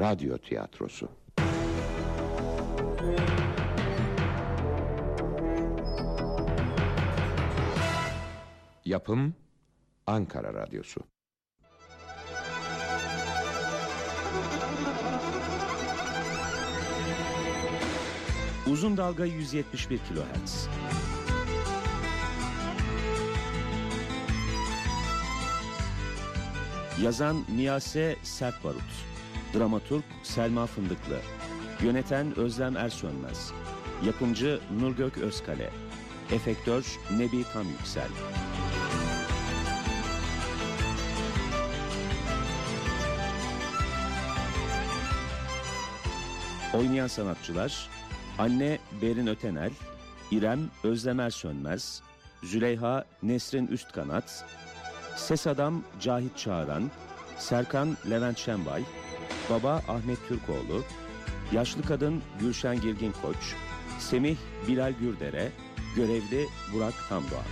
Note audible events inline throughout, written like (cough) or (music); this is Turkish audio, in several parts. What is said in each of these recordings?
radyo tiyatrosu. Yapım Ankara Radyosu. Uzun dalga 171 kHz. Yazan Miyase Sertbarut. Dramaturg Selma Fındıklı. Yöneten Özlem Ersönmez. Yapımcı Nurgök Özkale. Efektör Nebi Tam Yüksel. Oynayan sanatçılar Anne Berin Ötenel, İrem Özlemer Sönmez, Züleyha Nesrin Üstkanat, Ses Adam Cahit Çağıran, Serkan Levent Şenbay, Baba Ahmet Türkoğlu, Yaşlı Kadın Gülşen Girgin Koç, Semih Bilal Gürdere, Görevli Burak Tamdoğan.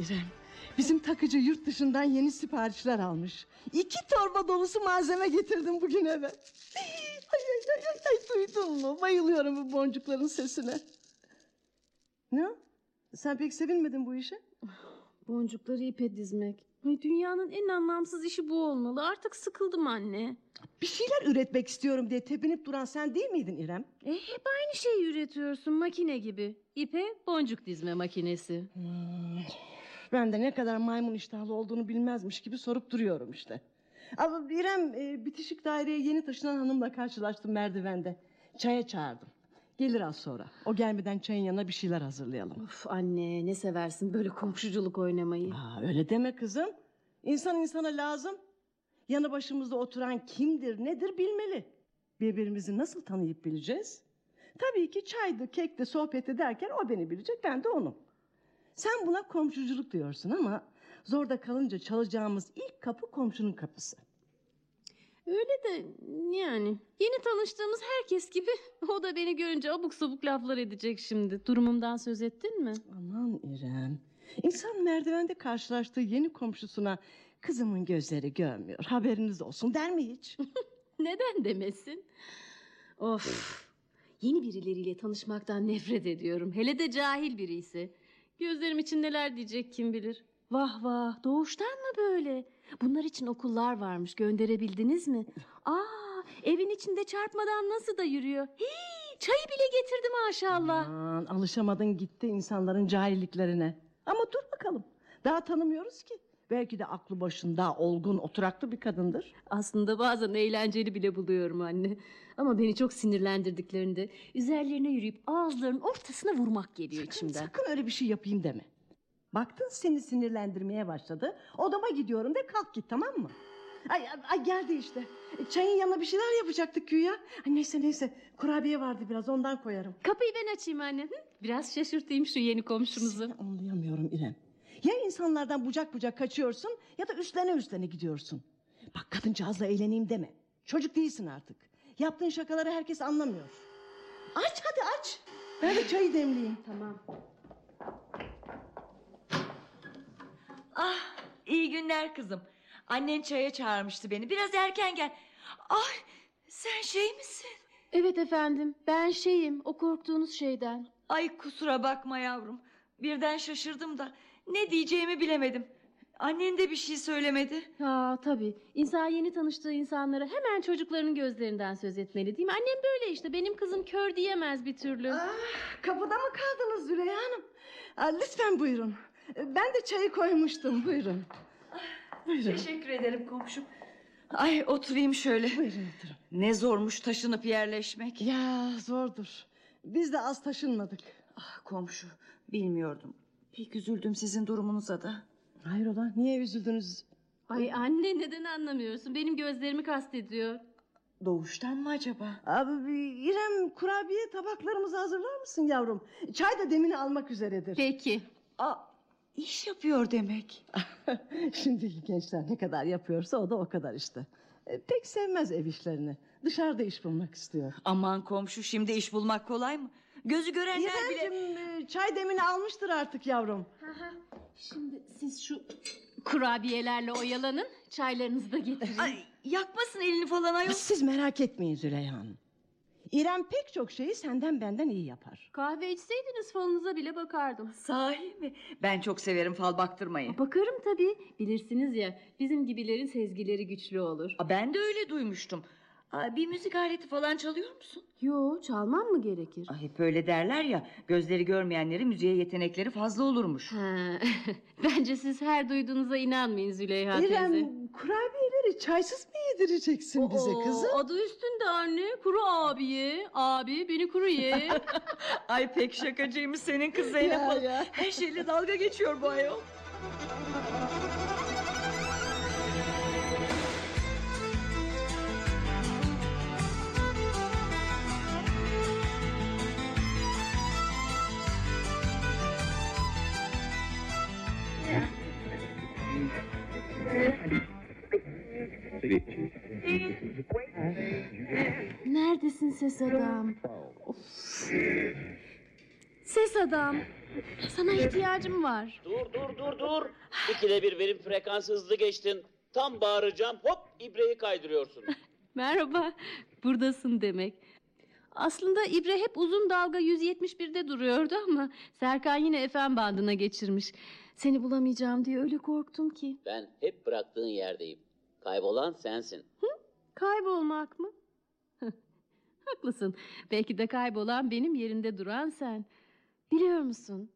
İrem. Bizim takıcı yurt dışından yeni siparişler almış. İki torba dolusu malzeme getirdim bugün eve. Ay ay ay ay, ay duydun mu? Bayılıyorum bu boncukların sesine. Ne? Sen pek sevinmedin bu işe? Boncukları ipe dizmek. Ay, dünyanın en anlamsız işi bu olmalı. Artık sıkıldım anne. Bir şeyler üretmek istiyorum diye tepinip duran sen değil miydin İrem? E, hep aynı şeyi üretiyorsun makine gibi. İpe boncuk dizme makinesi. Ben de ne kadar maymun iştahlı olduğunu bilmezmiş gibi sorup duruyorum işte. Ama İrem e, bitişik daireye yeni taşınan hanımla karşılaştım merdivende. Çaya çağırdım. Gelir az sonra. O gelmeden çayın yanına bir şeyler hazırlayalım. Of anne ne seversin böyle komşuculuk oynamayı. Aa, öyle deme kızım. İnsan insana lazım. Yanı başımızda oturan kimdir nedir bilmeli. Birbirimizi nasıl tanıyıp bileceğiz? Tabii ki çaydı kekti sohbet ederken o beni bilecek ben de onu. Sen buna komşuculuk diyorsun ama zorda kalınca çalacağımız ilk kapı komşunun kapısı. Öyle de yani yeni tanıştığımız herkes gibi (laughs) o da beni görünce abuk sabuk laflar edecek şimdi. Durumumdan söz ettin mi? Aman İrem. İnsan merdivende karşılaştığı yeni komşusuna kızımın gözleri görmüyor. Haberiniz olsun der mi hiç? (laughs) Neden demesin? Of. Yeni birileriyle tanışmaktan nefret ediyorum. Hele de cahil biri ise. Gözlerim için neler diyecek kim bilir. Vah vah doğuştan mı böyle? Bunlar için okullar varmış gönderebildiniz mi? Aa evin içinde çarpmadan nasıl da yürüyor. Hii, çayı bile getirdi maşallah. Aman alışamadın gitti insanların cahilliklerine. Ama dur bakalım. Daha tanımıyoruz ki. Belki de aklı başında olgun oturaklı bir kadındır. Aslında bazen eğlenceli bile buluyorum anne. Ama beni çok sinirlendirdiklerinde üzerlerine yürüyüp ağızlarının ortasına vurmak geliyor Sakın, içimden. sakın öyle bir şey yapayım deme. Baktın seni sinirlendirmeye başladı. Odama gidiyorum de kalk git tamam mı? Ay, ay, geldi işte. E, Çayın yanına bir şeyler yapacaktık güya. Ay, neyse neyse kurabiye vardı biraz ondan koyarım. Kapıyı ben açayım anne. Hı? Biraz şaşırtayım şu yeni komşumuzu. Seni anlayamıyorum İrem. Ya insanlardan bucak bucak kaçıyorsun ya da üstlene üstlene gidiyorsun. Bak kadıncağızla eğleneyim deme. Çocuk değilsin artık. Yaptığın şakaları herkes anlamıyor. Aç hadi aç. Ben de çayı demleyeyim. Tamam. Ah iyi günler kızım. Annen çaya çağırmıştı beni. Biraz erken gel. Ay sen şey misin? Evet efendim. Ben şeyim. O korktuğunuz şeyden. Ay kusura bakma yavrum. Birden şaşırdım da ne diyeceğimi bilemedim. Annen de bir şey söylemedi. Ha tabii. İnsan yeni tanıştığı insanlara hemen çocuklarının gözlerinden söz etmeli değil mi? Annem böyle işte. Benim kızım kör diyemez bir türlü. Ah, kapıda mı kaldınız Züleyha Hanım? Aa, lütfen buyurun. Ben de çayı koymuştum buyurun. Buyurun. Teşekkür ederim komşum. Ay oturayım şöyle. Buyurun oturun. Ne zormuş taşınıp yerleşmek. Ya zordur. Biz de az taşınmadık. Ah komşu bilmiyordum. Pek üzüldüm sizin durumunuza da. Hayrola niye üzüldünüz? Ay anne neden anlamıyorsun? Benim gözlerimi kastediyor. Doğuştan mı acaba? Abi İrem kurabiye tabaklarımızı hazırlar mısın yavrum? Çay da demini almak üzeredir. Peki. Aa, iş yapıyor demek. (laughs) Şimdiki gençler ne kadar yapıyorsa o da o kadar işte. E, pek sevmez ev işlerini. Dışarıda iş bulmak istiyor. Aman komşu şimdi iş bulmak kolay mı? Gözü görenler bile... İremciğim e, çay demini almıştır artık yavrum. Şimdi siz şu kurabiyelerle oyalanın. Çaylarınızı da getirin. Ay, yakmasın elini falan ayol. Siz merak etmeyin Züleyha Hanım. İrem pek çok şeyi senden benden iyi yapar. Kahve içseydiniz falınıza bile bakardım. Sahi mi? Ben çok severim fal baktırmayı. Bakarım tabii. Bilirsiniz ya bizim gibilerin sezgileri güçlü olur. Ben de öyle duymuştum. Aa, Bir müzik aleti falan çalıyor musun? Yo çalmam mı gerekir? Ay, hep öyle derler ya gözleri görmeyenlerin müziğe yetenekleri fazla olurmuş. Ha, (laughs) bence siz her duyduğunuza inanmayın Züleyha teyze. İrem kurabiyeleri çaysız mı yedireceksin bize Oo, kızım? Adı üstünde anne. Kuru abiye. Abi beni kuru ye. (laughs) Ay pek şakacıymış senin kız Zeynep Ya, Hanım. ya. Her şeyle dalga geçiyor bu ayol. Neredesin ses adam? Of. Ses adam. Sana ihtiyacım var. Dur dur dur dur. İkide bir benim frekans hızlı geçtin. Tam bağıracağım hop ibreyi kaydırıyorsun. (laughs) Merhaba. Buradasın demek. Aslında İbre hep uzun dalga 171'de duruyordu ama Serkan yine FM bandına geçirmiş. Seni bulamayacağım diye öyle korktum ki. Ben hep bıraktığın yerdeyim. Kaybolan sensin. Kaybolmak mı? (laughs) Haklısın. Belki de kaybolan benim yerinde duran sen. Biliyor musun?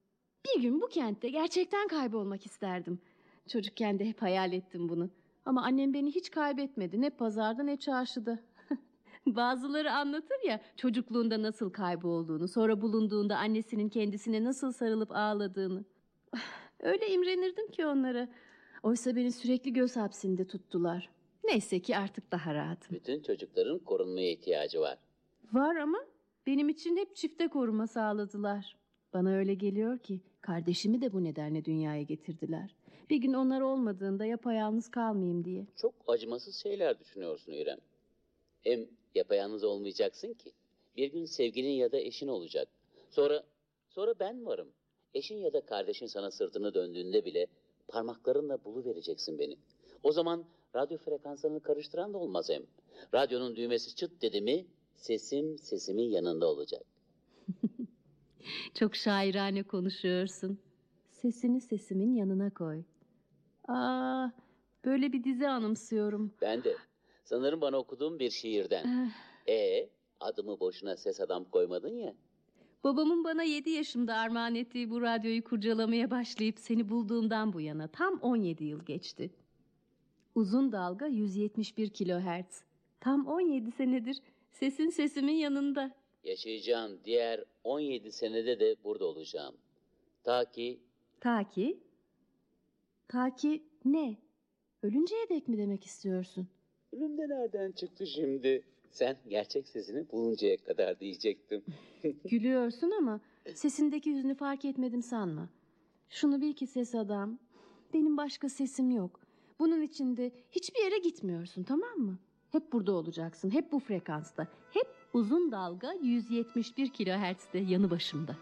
Bir gün bu kentte gerçekten kaybolmak isterdim. Çocukken de hep hayal ettim bunu. Ama annem beni hiç kaybetmedi. Ne pazarda ne çarşıda. (laughs) Bazıları anlatır ya çocukluğunda nasıl kaybolduğunu, sonra bulunduğunda annesinin kendisine nasıl sarılıp ağladığını. (sighs) Öyle imrenirdim ki onlara. Oysa beni sürekli göz hapsinde tuttular. Neyse ki artık daha rahatım. Bütün çocukların korunmaya ihtiyacı var. Var ama benim için hep çifte koruma sağladılar. Bana öyle geliyor ki kardeşimi de bu nedenle dünyaya getirdiler. Bir gün onlar olmadığında yapayalnız kalmayayım diye. Çok acımasız şeyler düşünüyorsun İrem. Hem yapayalnız olmayacaksın ki. Bir gün sevgilin ya da eşin olacak. Sonra sonra ben varım. Eşin ya da kardeşin sana sırtını döndüğünde bile parmaklarınla bulu vereceksin beni. O zaman radyo frekanslarını karıştıran da olmaz hem. Radyonun düğmesi çıt dedi mi sesim sesimin yanında olacak. (laughs) Çok şairane konuşuyorsun. Sesini sesimin yanına koy. Aa, böyle bir dizi anımsıyorum. Ben de sanırım bana okuduğum bir şiirden. Eh, E adımı boşuna ses adam koymadın ya. Babamın bana 7 yaşımda armağan ettiği bu radyoyu kurcalamaya başlayıp seni bulduğumdan bu yana tam 17 yıl geçti. Uzun dalga 171 kilohertz. Tam 17 senedir sesin sesimin yanında. Yaşayacağın diğer 17 senede de burada olacağım. Ta ki Ta ki... Ta ki ne? Ölünceye dek mi demek istiyorsun? ölümde nereden çıktı şimdi? Sen gerçek sesini buluncaya kadar diyecektim. (laughs) Gülüyorsun ama sesindeki hüznü fark etmedim sanma. Şunu bil ki ses adam. Benim başka sesim yok. Bunun için de hiçbir yere gitmiyorsun tamam mı? Hep burada olacaksın. Hep bu frekansta. Hep uzun dalga 171 kilohertz'te yanı başımda.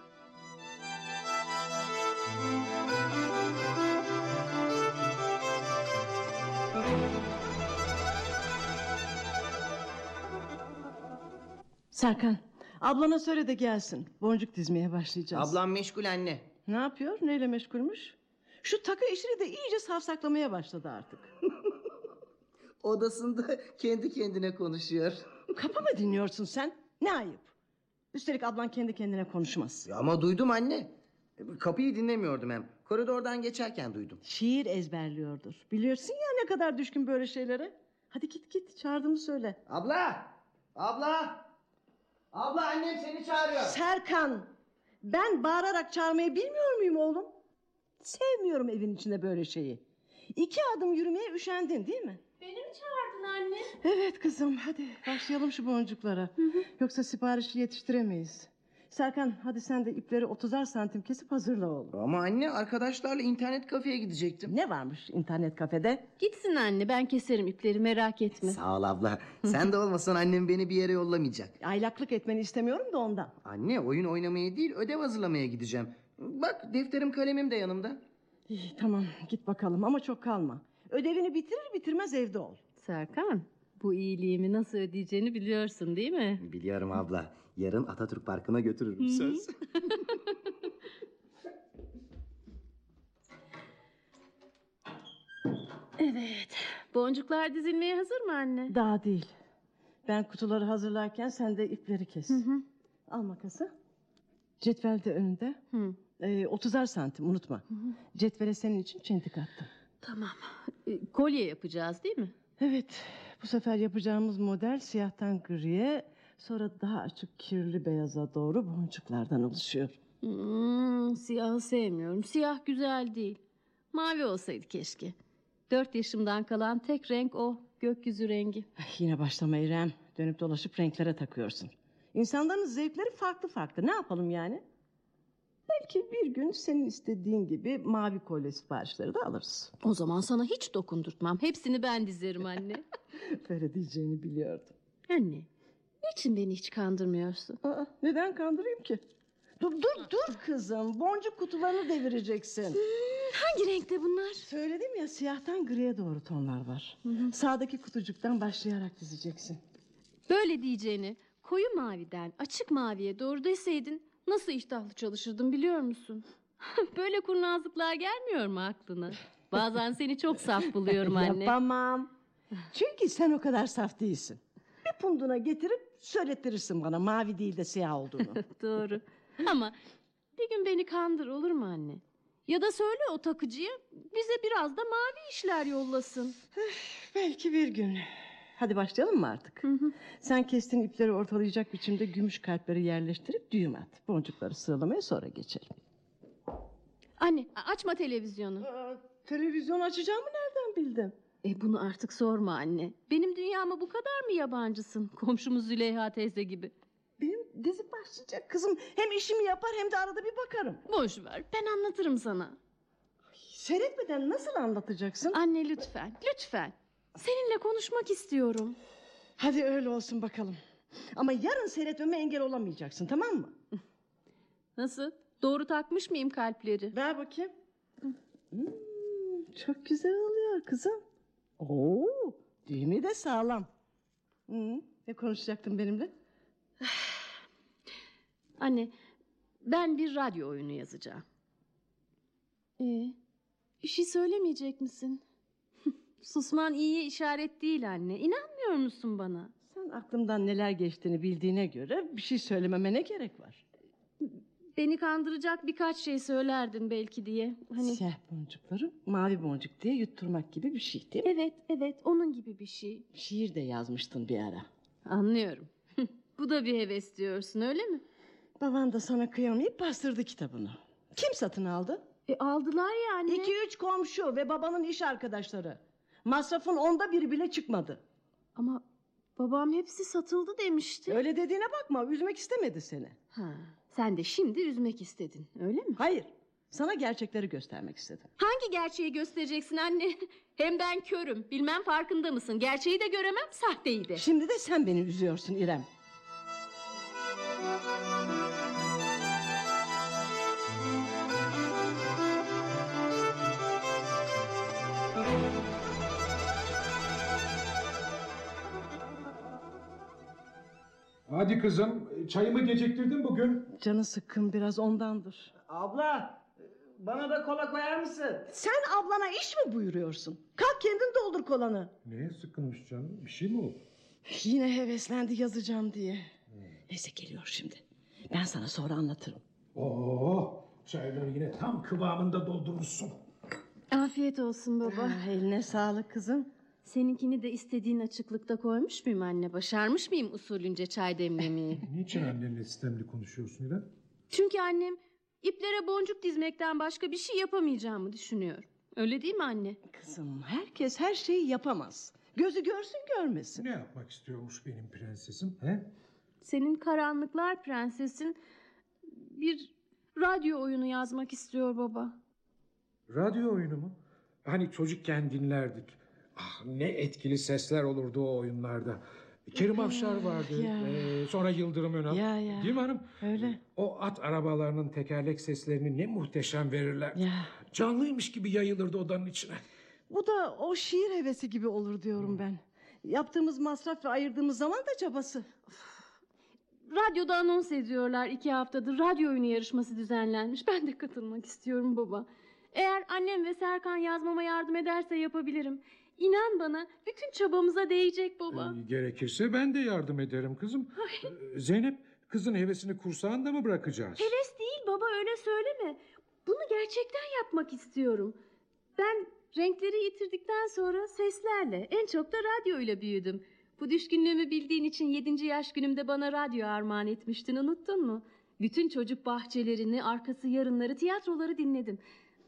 Serkan ablana söyle de gelsin. Boncuk dizmeye başlayacağız. Ablam meşgul anne. Ne yapıyor? Neyle meşgulmüş? Şu takı işini de iyice savsaklamaya başladı artık. (laughs) Odasında kendi kendine konuşuyor. (laughs) Kapı mı dinliyorsun sen? Ne ayıp. Üstelik ablan kendi kendine konuşmaz. Ya ama duydum anne. Kapıyı dinlemiyordum hem. Koridordan geçerken duydum. Şiir ezberliyordur. Biliyorsun ya ne kadar düşkün böyle şeylere. Hadi git git çağırdığımı söyle. Abla! Abla! Abla annem seni çağırıyor. Serkan ben bağırarak çağırmayı bilmiyor muyum oğlum? Sevmiyorum evin içinde böyle şeyi. İki adım yürümeye üşendin değil mi? Beni mi çağırdın anne? Evet kızım hadi başlayalım şu boncuklara. Yoksa siparişi yetiştiremeyiz. Serkan hadi sen de ipleri 30'ar santim kesip hazırla oğlum. Ama anne arkadaşlarla internet kafeye gidecektim. Ne varmış internet kafede? Gitsin anne ben keserim ipleri merak etme. Sağ ol abla. Sen de olmasan annem beni bir yere yollamayacak. Aylaklık etmeni istemiyorum da ondan. Anne oyun oynamaya değil ödev hazırlamaya gideceğim. Bak defterim kalemim de yanımda. İyi tamam git bakalım ama çok kalma. Ödevini bitirir bitirmez evde ol. Serkan bu iyiliğimi nasıl ödeyeceğini biliyorsun değil mi? Biliyorum abla. Yarın Atatürk Parkı'na götürürüm söz. (laughs) Evet. Boncuklar dizilmeye hazır mı anne? Daha değil. Ben kutuları hazırlarken sen de ipleri kes. Hı hı. Al makası. Cetvel de önünde. Hı. Ee, 30'ar santim unutma. Cetvele senin için çentik attım. Tamam. E, kolye yapacağız değil mi? Evet bu sefer yapacağımız model siyahtan griye sonra daha açık kirli beyaza doğru boncuklardan oluşuyor. Hmm, siyahı sevmiyorum. Siyah güzel değil. Mavi olsaydı keşke. Dört yaşımdan kalan tek renk o. Gökyüzü rengi. Ay, yine başlama İrem. Dönüp dolaşıp renklere takıyorsun. İnsanların zevkleri farklı farklı. Ne yapalım yani? Belki bir gün senin istediğin gibi mavi kolye siparişleri de alırız. O zaman sana hiç dokundurtmam. Hepsini ben dizerim anne. (laughs) Böyle diyeceğini biliyordum. anne, niçin beni hiç kandırmıyorsun? Aa, neden kandırayım ki? Dur dur dur kızım. Boncuk kutularını devireceksin. Hangi renkte bunlar? Söyledim ya siyahtan griye doğru tonlar var. Sağdaki kutucuktan başlayarak dizeceksin. Böyle diyeceğini koyu maviden açık maviye doğru deseydin nasıl iştahlı çalışırdım biliyor musun? (laughs) Böyle kurnazlıklar gelmiyor mu aklına? Bazen seni çok saf buluyorum (laughs) anne. Yapamam. Çünkü sen o kadar saf değilsin. Bir punduna getirip söylettirirsin bana mavi değil de siyah olduğunu. (laughs) Doğru. Ama bir gün beni kandır olur mu anne? Ya da söyle o takıcıya bize biraz da mavi işler yollasın. Belki bir gün. Hadi başlayalım mı artık? Sen kestiğin ipleri ortalayacak biçimde gümüş kalpleri yerleştirip düğüm at. Boncukları sıralamaya sonra geçelim. Anne açma televizyonu. Aa, televizyon açacağımı nereden bildin? E bunu artık sorma anne. Benim dünyama bu kadar mı yabancısın? Komşumuz Züleyha teyze gibi. Benim dizi başlayacak kızım. Hem işimi yapar hem de arada bir bakarım. Boş ver ben anlatırım sana. Seyretmeden nasıl anlatacaksın? Anne lütfen lütfen. Seninle konuşmak istiyorum. Hadi öyle olsun bakalım. Ama yarın seyretmeme engel olamayacaksın tamam mı? Nasıl? Doğru takmış mıyım kalpleri? Ver bakayım. Hmm, çok güzel oluyor kızım. Oo, düğümü de sağlam. Hmm, ne konuşacaktın benimle? (sighs) Anne ben bir radyo oyunu yazacağım. Ee, bir şey söylemeyecek misin? (laughs) Susman iyiye işaret değil anne. İnanmıyor musun bana? Sen aklımdan neler geçtiğini bildiğine göre bir şey söylememe ne gerek var? Beni kandıracak birkaç şey söylerdin belki diye. Hani Siyah boncukları mavi boncuk diye yutturmak gibi bir şey değil mi? evet evet onun gibi bir şey. Şiir de yazmıştın bir ara. Anlıyorum. (laughs) Bu da bir heves diyorsun öyle mi? Baban da sana kıyamayıp bastırdı kitabını. Kim satın aldı? E aldılar yani. İki üç komşu ve babanın iş arkadaşları. Masrafın onda biri bile çıkmadı. Ama babam hepsi satıldı demişti. Öyle dediğine bakma üzmek istemedi seni. Ha, sen de şimdi üzmek istedin öyle mi? Hayır sana gerçekleri göstermek istedim. Hangi gerçeği göstereceksin anne? Hem ben körüm. Bilmem farkında mısın? Gerçeği de göremem, sahteyi de. Şimdi de sen beni üzüyorsun İrem. Hadi kızım, çayımı geciktirdin bugün. Canı sıkkın biraz ondandır. Abla bana da kola koyar mısın? Sen ablana iş mi buyuruyorsun? Kalk kendin doldur kolanı. Neye sıkılmış canım? Bir şey mi oldu? Yine heveslendi yazacağım diye. Neyse geliyor şimdi. Ben sana sonra anlatırım. Oo, çayları yine tam kıvamında doldurmuşsun. Afiyet olsun baba. Ah, eline sağlık kızım. Seninkini de istediğin açıklıkta koymuş muyum anne? Başarmış mıyım usulünce çay demlemeyi? (laughs) Niçin annenle sistemli konuşuyorsun İrem? Çünkü annem iplere boncuk dizmekten başka bir şey yapamayacağımı düşünüyor. Öyle değil mi anne? Kızım herkes her şeyi yapamaz. Gözü görsün görmesin. Ne yapmak istiyormuş benim prensesim? He? Senin karanlıklar prensesin bir radyo oyunu yazmak istiyor baba. Radyo oyunu mu? Hani çocukken dinlerdik. Ah, ne etkili sesler olurdu o oyunlarda. Kerim Afşar vardı. ya. ee, sonra Yıldırım Önal. Ya, ya. Değil mi hanım? Öyle. O at arabalarının tekerlek seslerini ne muhteşem verirler. Ya. Canlıymış gibi yayılırdı odanın içine. Bu da o şiir hevesi gibi olur diyorum ben. Yaptığımız masraf ve ayırdığımız zaman da çabası. Radyoda anons ediyorlar iki haftadır radyo oyunu yarışması düzenlenmiş. Ben de katılmak istiyorum baba. Eğer annem ve Serkan yazmama yardım ederse yapabilirim. İnan bana bütün çabamıza değecek baba. Ee, gerekirse ben de yardım ederim kızım. Ee, Zeynep kızın hevesini kursağında mı bırakacağız? Heves değil baba öyle söyleme. Bunu gerçekten yapmak istiyorum. Ben renkleri yitirdikten sonra seslerle en çok da radyoyla büyüdüm. Bu düşkünlüğümü bildiğin için 7. yaş günümde bana radyo armağan etmiştin unuttun mu? Bütün çocuk bahçelerini, arkası yarınları, tiyatroları dinledim.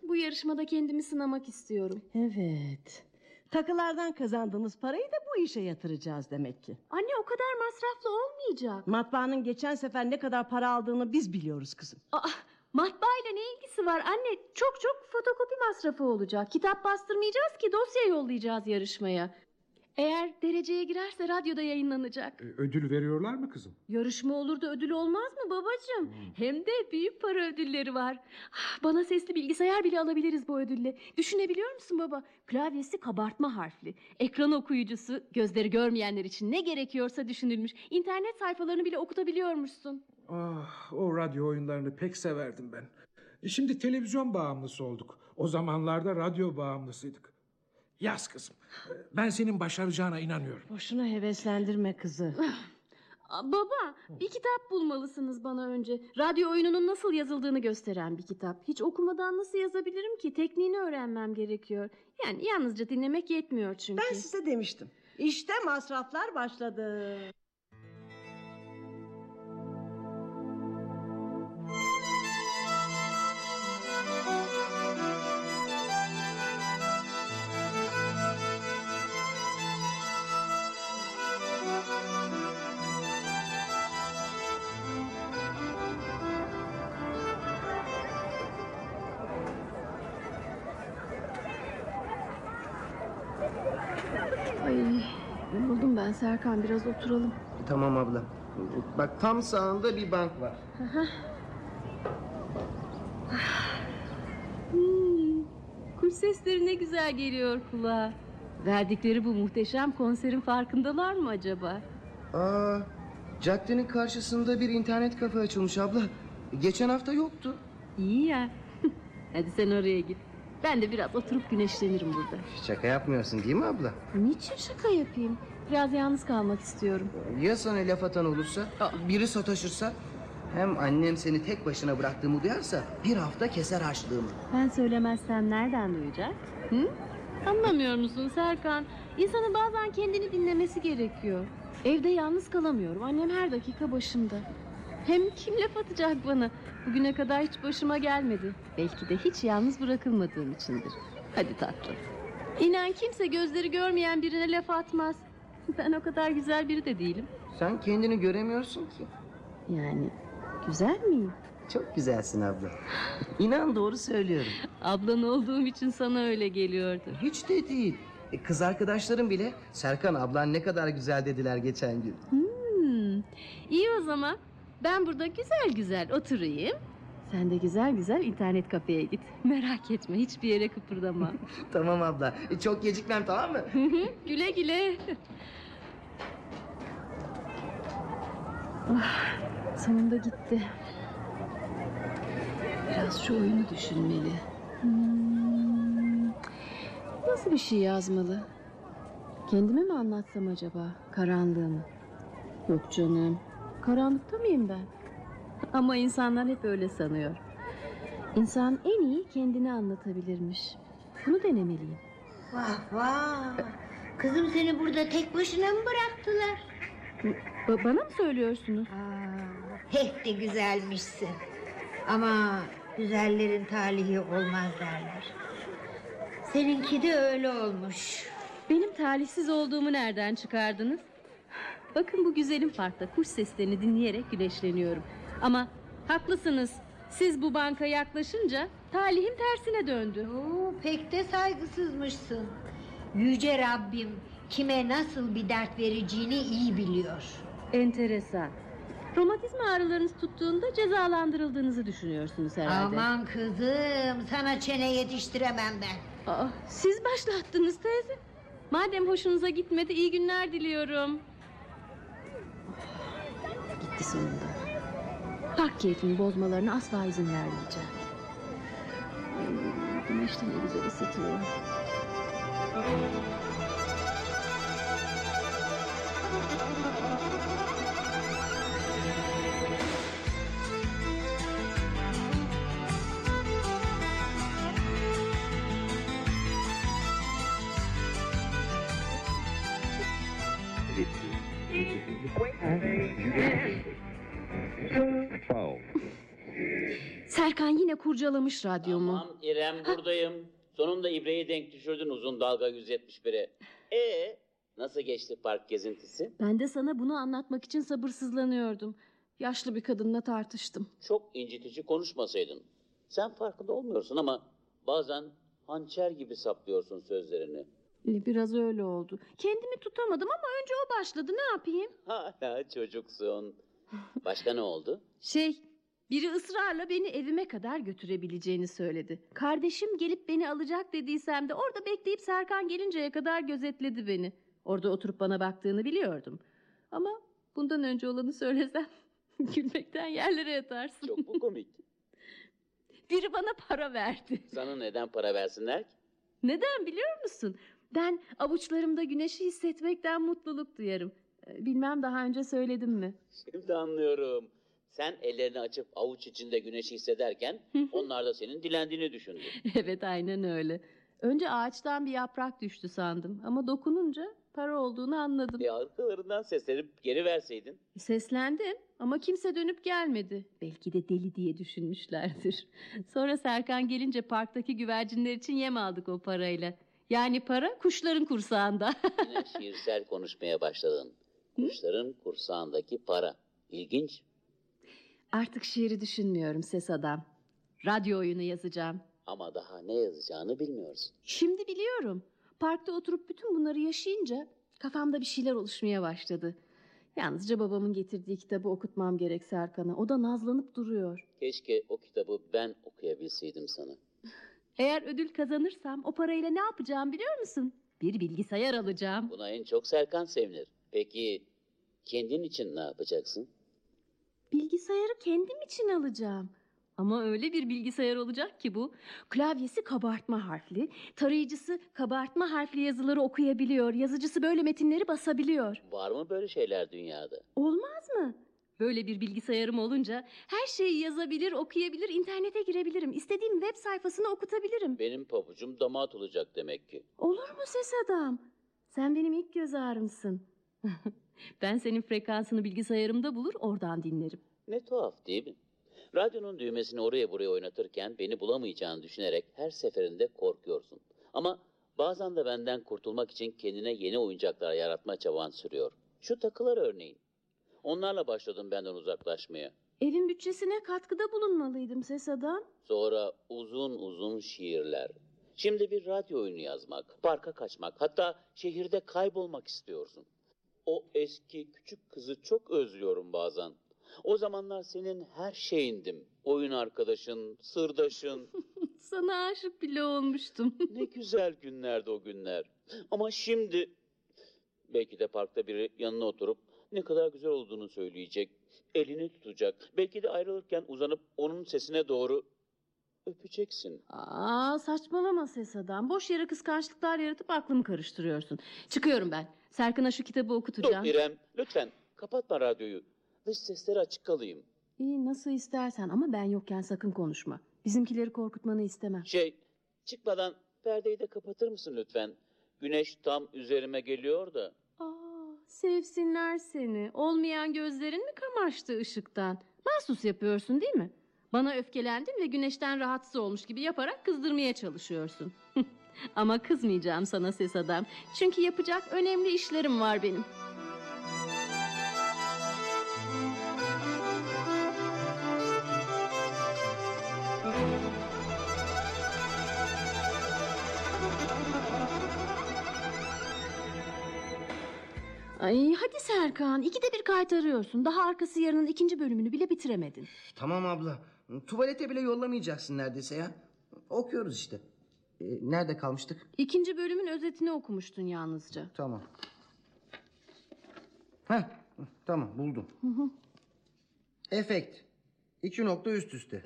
Bu yarışmada kendimi sınamak istiyorum. Evet. Takılardan kazandığımız parayı da bu işe yatıracağız demek ki. Anne o kadar masraflı olmayacak. Matbaanın geçen sefer ne kadar para aldığını biz biliyoruz kızım. Aa, matbaayla ne ilgisi var anne? Çok çok fotokopi masrafı olacak. Kitap bastırmayacağız ki dosya yollayacağız yarışmaya. Eğer dereceye girerse radyoda yayınlanacak. Ee, Ödül veriyorlar mı kızım? Yarışma olur da ödül olmaz mı babacığım? Hem de büyük para ödülleri var. Ah, Bana sesli bilgisayar bile alabiliriz bu ödülle. Düşünebiliyor musun baba? Klavyesi kabartma harfli. Ekran okuyucusu gözleri görmeyenler için ne gerekiyorsa düşünülmüş. İnternet sayfalarını bile okutabiliyormuşsun. Ah, o radyo oyunlarını pek severdim ben. E, Şimdi televizyon bağımlısı olduk. O zamanlarda radyo bağımlısıydık. Yaz kızım. Ben senin başaracağına inanıyorum. Boşuna heveslendirme kızı. Aa, Baba bir kitap bulmalısınız bana önce. Radyo oyununun nasıl yazıldığını gösteren bir kitap. Hiç okumadan nasıl yazabilirim ki? Tekniğini öğrenmem gerekiyor. Yani yalnızca dinlemek yetmiyor çünkü. Ben size demiştim. İşte masraflar başladı. Serkan biraz oturalım. Tamam abla. Bak tam sağında bir bank var. Hmm, kuş sesleri ne güzel geliyor kulağa. Verdikleri bu muhteşem konserin farkındalar mı acaba? Aa, caddenin karşısında bir internet kafe açılmış abla. Geçen hafta yoktu. İyi ya. (laughs) Hadi sen oraya git. Ben de biraz oturup güneşlenirim burada. Şaka yapmıyorsun değil mi abla? Niçin şaka yapayım? Biraz yalnız kalmak istiyorum. Ya sana laf atan olursa? Biri sataşırsa? Hem annem seni tek başına bıraktığımı duyarsa bir hafta keser harçlığımı. Ben söylemezsem nereden duyacak? Hı? Anlamıyor musun Serkan? İnsanın bazen kendini dinlemesi gerekiyor. Evde yalnız kalamıyorum. Annem her dakika başımda. Hem kim laf atacak bana? Bugüne kadar hiç başıma gelmedi. Belki de hiç yalnız bırakılmadığım içindir. Hadi tatlım. İnan kimse gözleri görmeyen birine laf atmaz. (laughs) Ben o kadar güzel biri de değilim. Sen kendini göremiyorsun ki. Yani güzel miyim? Çok güzelsin abla. İnan doğru söylüyorum. Ablan olduğum için sana öyle geliyordu. Hiç de değil. E, Kız arkadaşlarım bile Serkan ablan ne kadar güzel dediler geçen gün. Hmm, iyi o zaman. Ben burada güzel güzel oturayım. Sen de güzel güzel internet kafeye git. (laughs) Merak etme hiçbir yere kıpırdama. (laughs) Tamam abla. E, Çok gecikmem tamam mı? güle güle. (laughs) Ah, sonunda gitti. Biraz şu oyunu düşünmeli. Hmm, nasıl bir şey yazmalı? Kendime mi anlatsam acaba karanlığımı? Yok canım. Karanlıkta mıyım ben? (laughs) Ama insanlar hep öyle sanıyor. İnsan en iyi kendini anlatabilirmiş. Bunu denemeliyim. Vah vah. Kızım seni burada tek başına mı bıraktılar? Ba- bana mı söylüyorsunuz? Aa, pek de güzelmişsin. Ama güzellerin talihi olmaz derler. Seninki de öyle olmuş. Benim talihsiz olduğumu nereden çıkardınız? Bakın bu güzelim parkta kuş seslerini dinleyerek güneşleniyorum. Ama haklısınız. Siz bu banka yaklaşınca talihim tersine döndü. Oo, pek de saygısızmışsın. Yüce Rabbim kime nasıl bir dert vereceğini iyi biliyor. Enteresan. Romatizma ağrılarınız tuttuğunda cezalandırıldığınızı düşünüyorsunuz herhalde. Aman kızım sana çene yetiştiremem ben. Aa, siz başlattınız teyze. Madem hoşunuza gitmedi iyi günler diliyorum. Gitti sonunda. Park keyfini bozmalarına asla izin vermeyeceğim. Güneş de ne güzel ısıtıyor. Kurcalamış radyomu. Tamam İrem buradayım. Sonunda ibreyi denk düşürdün uzun dalga 171'e. E nasıl geçti park gezintisi? Ben de sana bunu anlatmak için sabırsızlanıyordum. Yaşlı bir kadınla tartıştım. Çok incitici konuşmasaydın. Sen farkında olmuyorsun ama bazen hançer gibi saplıyorsun sözlerini. Ee, Biraz öyle oldu. Kendimi tutamadım ama önce o başladı. Ne yapayım? Hala çocuksun. Başka ne oldu? Şey, biri ısrarla beni evime kadar götürebileceğini söyledi. Kardeşim gelip beni alacak dediysem de orada bekleyip Serkan gelinceye kadar gözetledi beni. Orada oturup bana baktığını biliyordum. Ama bundan önce olanı söylesem (laughs) gülmekten yerlere yatarsın. Çok mu komik? (laughs) Biri bana para verdi. Sana neden para versinler ki? Neden biliyor musun? Ben avuçlarımda güneşi hissetmekten mutluluk duyarım. Ee, Bilmem daha önce söyledim mi? Şimdi anlıyorum. Sen ellerini açıp avuç içinde güneşi hissederken onlar da senin dilendiğini düşündü. (laughs) evet aynen öyle. Önce ağaçtan bir yaprak düştü sandım ama dokununca para olduğunu anladım. E arkalarından seslenip geri verseydin. Seslendim ama kimse dönüp gelmedi. Belki de deli diye düşünmüşlerdir. (laughs) Sonra Serkan gelince parktaki güvercinler için yem aldık o parayla. Yani para kuşların kursağında. (laughs) Yine şiirsel konuşmaya başladın. Kuşların kursağındaki para. İlginç. Artık şiiri düşünmüyorum ses adam. Radyo oyunu yazacağım. Ama daha ne yazacağını bilmiyorsun. Şimdi biliyorum. Parkta oturup bütün bunları yaşayınca kafamda bir şeyler oluşmaya başladı. Yalnızca babamın getirdiği kitabı okutmam gerek Serkan'a. O da nazlanıp duruyor. Keşke o kitabı ben okuyabilseydim sana. (laughs) Eğer ödül kazanırsam o parayla ne yapacağım biliyor musun? Bir bilgisayar alacağım. Buna en çok Serkan sevinir. Peki kendin için ne yapacaksın? Bilgisayarı kendim için alacağım. Ama öyle bir bilgisayar olacak ki bu. Klavyesi kabartma harfli, tarayıcısı kabartma harfli yazıları okuyabiliyor, yazıcısı böyle metinleri basabiliyor. Var mı böyle şeyler dünyada? Olmaz mı? Böyle bir bilgisayarım olunca her şeyi yazabilir, okuyabilir, internete girebilirim. İstediğim web sayfasını okutabilirim. Benim pabucum damat olacak demek ki. Olur mu ses adam? Sen benim ilk göz ağrımsın. (laughs) ben senin frekansını bilgisayarımda bulur, oradan dinlerim. Ne tuhaf değil mi? Radyonun düğmesini oraya buraya oynatırken beni bulamayacağını düşünerek her seferinde korkuyorsun. Ama bazen de benden kurtulmak için kendine yeni oyuncaklar yaratma çaban sürüyor. Şu takılar örneğin. Onlarla başladım benden uzaklaşmaya. Evin bütçesine katkıda bulunmalıydım ses adam. Sonra uzun uzun şiirler. Şimdi bir radyo oyunu yazmak, parka kaçmak, hatta şehirde kaybolmak istiyorsun. O eski küçük kızı çok özlüyorum bazen. O zamanlar senin her şeyindim. Oyun arkadaşın, sırdaşın. (laughs) Sana aşık bile olmuştum. (laughs) ne güzel günlerdi o günler. Ama şimdi belki de parkta biri yanına oturup ne kadar güzel olduğunu söyleyecek. Elini tutacak. Belki de ayrılırken uzanıp onun sesine doğru öpeceksin. Aa saçmalama ses adam. Boş yere kıskançlıklar yaratıp aklımı karıştırıyorsun. Çıkıyorum ben. Serkan'a şu kitabı Dur okutacağım. İrem lütfen kapatma radyoyu. Dış sesleri açık kalayım. İyi nasıl istersen ama ben yokken sakın konuşma. Bizimkileri korkutmanı istemem. Şey çıkmadan perdeyi de kapatır mısın lütfen? Güneş tam üzerime geliyor da. Aa, sevsinler seni. Olmayan gözlerin mi kamaştı ışıktan? Mahsus yapıyorsun değil mi? Bana öfkelendin ve güneşten rahatsız olmuş gibi yaparak kızdırmaya çalışıyorsun. (laughs) Ama kızmayacağım sana ses adam. Çünkü yapacak önemli işlerim var benim. Ay hadi Serkan ikide bir kaytarıyorsun. Daha arkası yarının ikinci bölümünü bile bitiremedin. Tamam abla. Tuvalete bile yollamayacaksın neredeyse ya. Okuyoruz işte. Ee, nerede kalmıştık? İkinci bölümün özetini okumuştun yalnızca. Tamam. Heh, tamam buldum. Efekt. İki nokta üst üste.